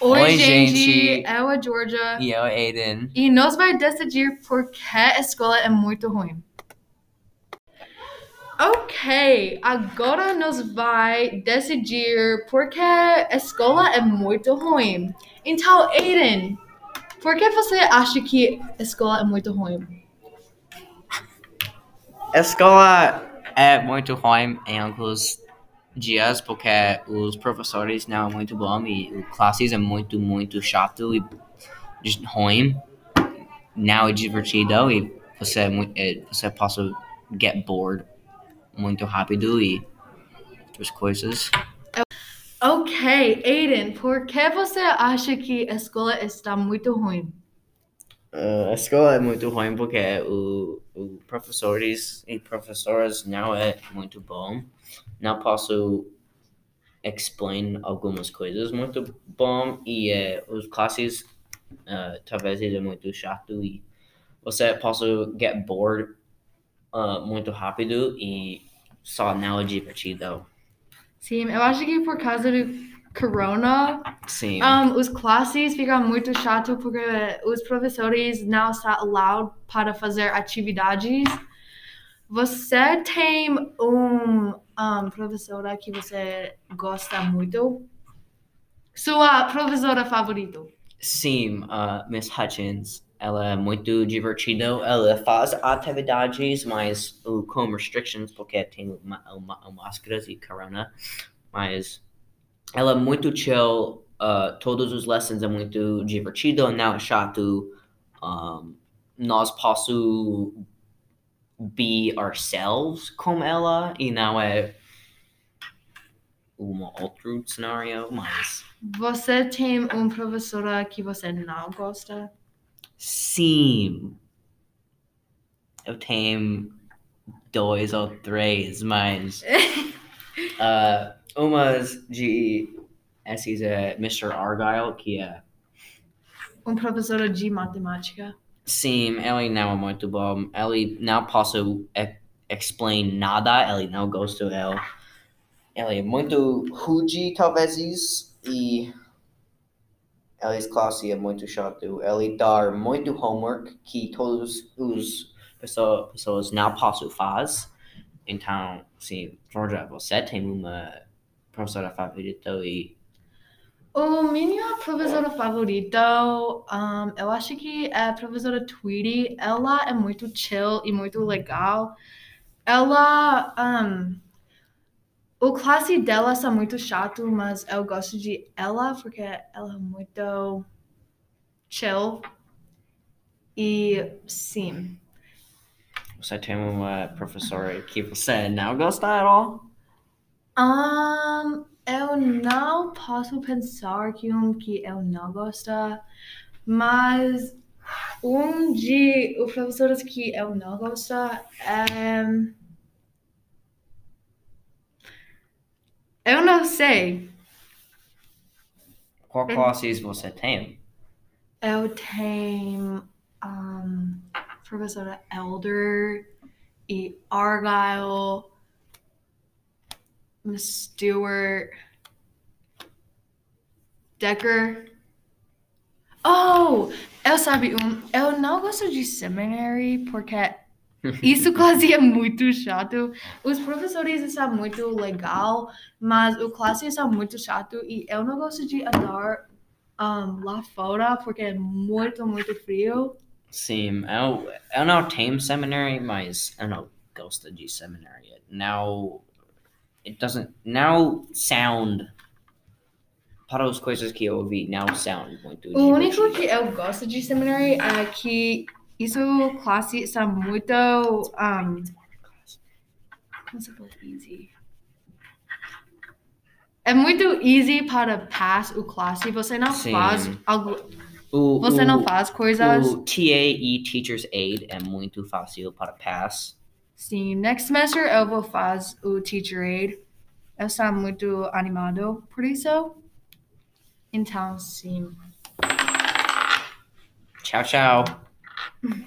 Oi, Oi, gente. gente. Eu, a Georgia. E eu, Aiden. E nós vai decidir por que a escola é muito ruim. Ok, agora nós vai decidir por que a escola é muito ruim. Então, Aiden, por que você acha que a escola é muito ruim? A escola é muito ruim em alguns dias porque os professores não é muito bom e o classes é muito, muito chato e ruim. Não é divertido e você, é é, você pode get bored muito rápido e outras coisas. Ok, Aiden, por que você acha que a escola está muito ruim? Uh, a escola é muito ruim porque o, o professores e professoras não é muito bom. Não posso explain algumas coisas muito bom e eh, os classes uh, talvez é muito chato e você pode get bored uh, muito rápido e só não é divertido. Sim, eu acho que por causa do corona, Sim. Um, os classes ficam muito chato porque os professores não são allowed para fazer atividades. Você tem um, um professora que você gosta muito? Sua professora favorita? Sim, uh, Miss Hutchins, ela é muito divertida. Ela faz atividades, mas com restrictions, porque tem ma ma máscaras e corona. Mas ela é muito chill. Uh, todos os lessons é muito divertido, não é chato. Um, nós posso be ourselves com ela e não é um outro cenário, mas Você tem uma professora que você não gosta? Sim. Eu tenho dois ou três, mas uh, umas de é Mr. Argyle, que é uma professora de matemática? sim, ele não é muito bom. Ele não posso e- explain nada, ele não gosta dele. Ele é muito rude, talvez, e ele classe é muito chato. Ele dá muito homework que todos os pessoa- pessoas não possam fazer. Então, sim, Georgia, você tem uma professora favorita e O minha professora favorita, um, eu acho que é a professora Tweety. Ela é muito chill e muito legal. Ela, um, o classe dela está muito chato, mas eu gosto de ela porque ela é muito chill. E sim, você tem uma professora que você não gosta at all? Um, eu não posso pensar que um que eu não gosto, mas um de os professores que eu não gosto é. Eu não sei. Qual classes você tem? Eu tenho um, professora Elder e Argyle, Stewart, Decker. Oh, eu sabe um. Eu não gosto de seminary porque isso quase é muito chato. Os professores estão muito legal, mas o classe está muito chato e eu não gosto de andar um, lá fora porque é muito, muito frio. Sim, eu, eu não tenho seminário, mas eu não gosto de seminário. Now, it doesn't, now sound, para as coisas que eu ouvi, now sound muito O único que eu gosto de seminário é que isso classe está muito um, como se fala easy? É muito easy para pass o classe. Você não Sim. faz algo, O, você o, não faz coisas. o TA e Teacher's Aid é muito fácil para pass. Sim, next semester eu vou fazer o Teacher Aid. Eu estou muito animado por isso. Então, sim. Tchau, tchau.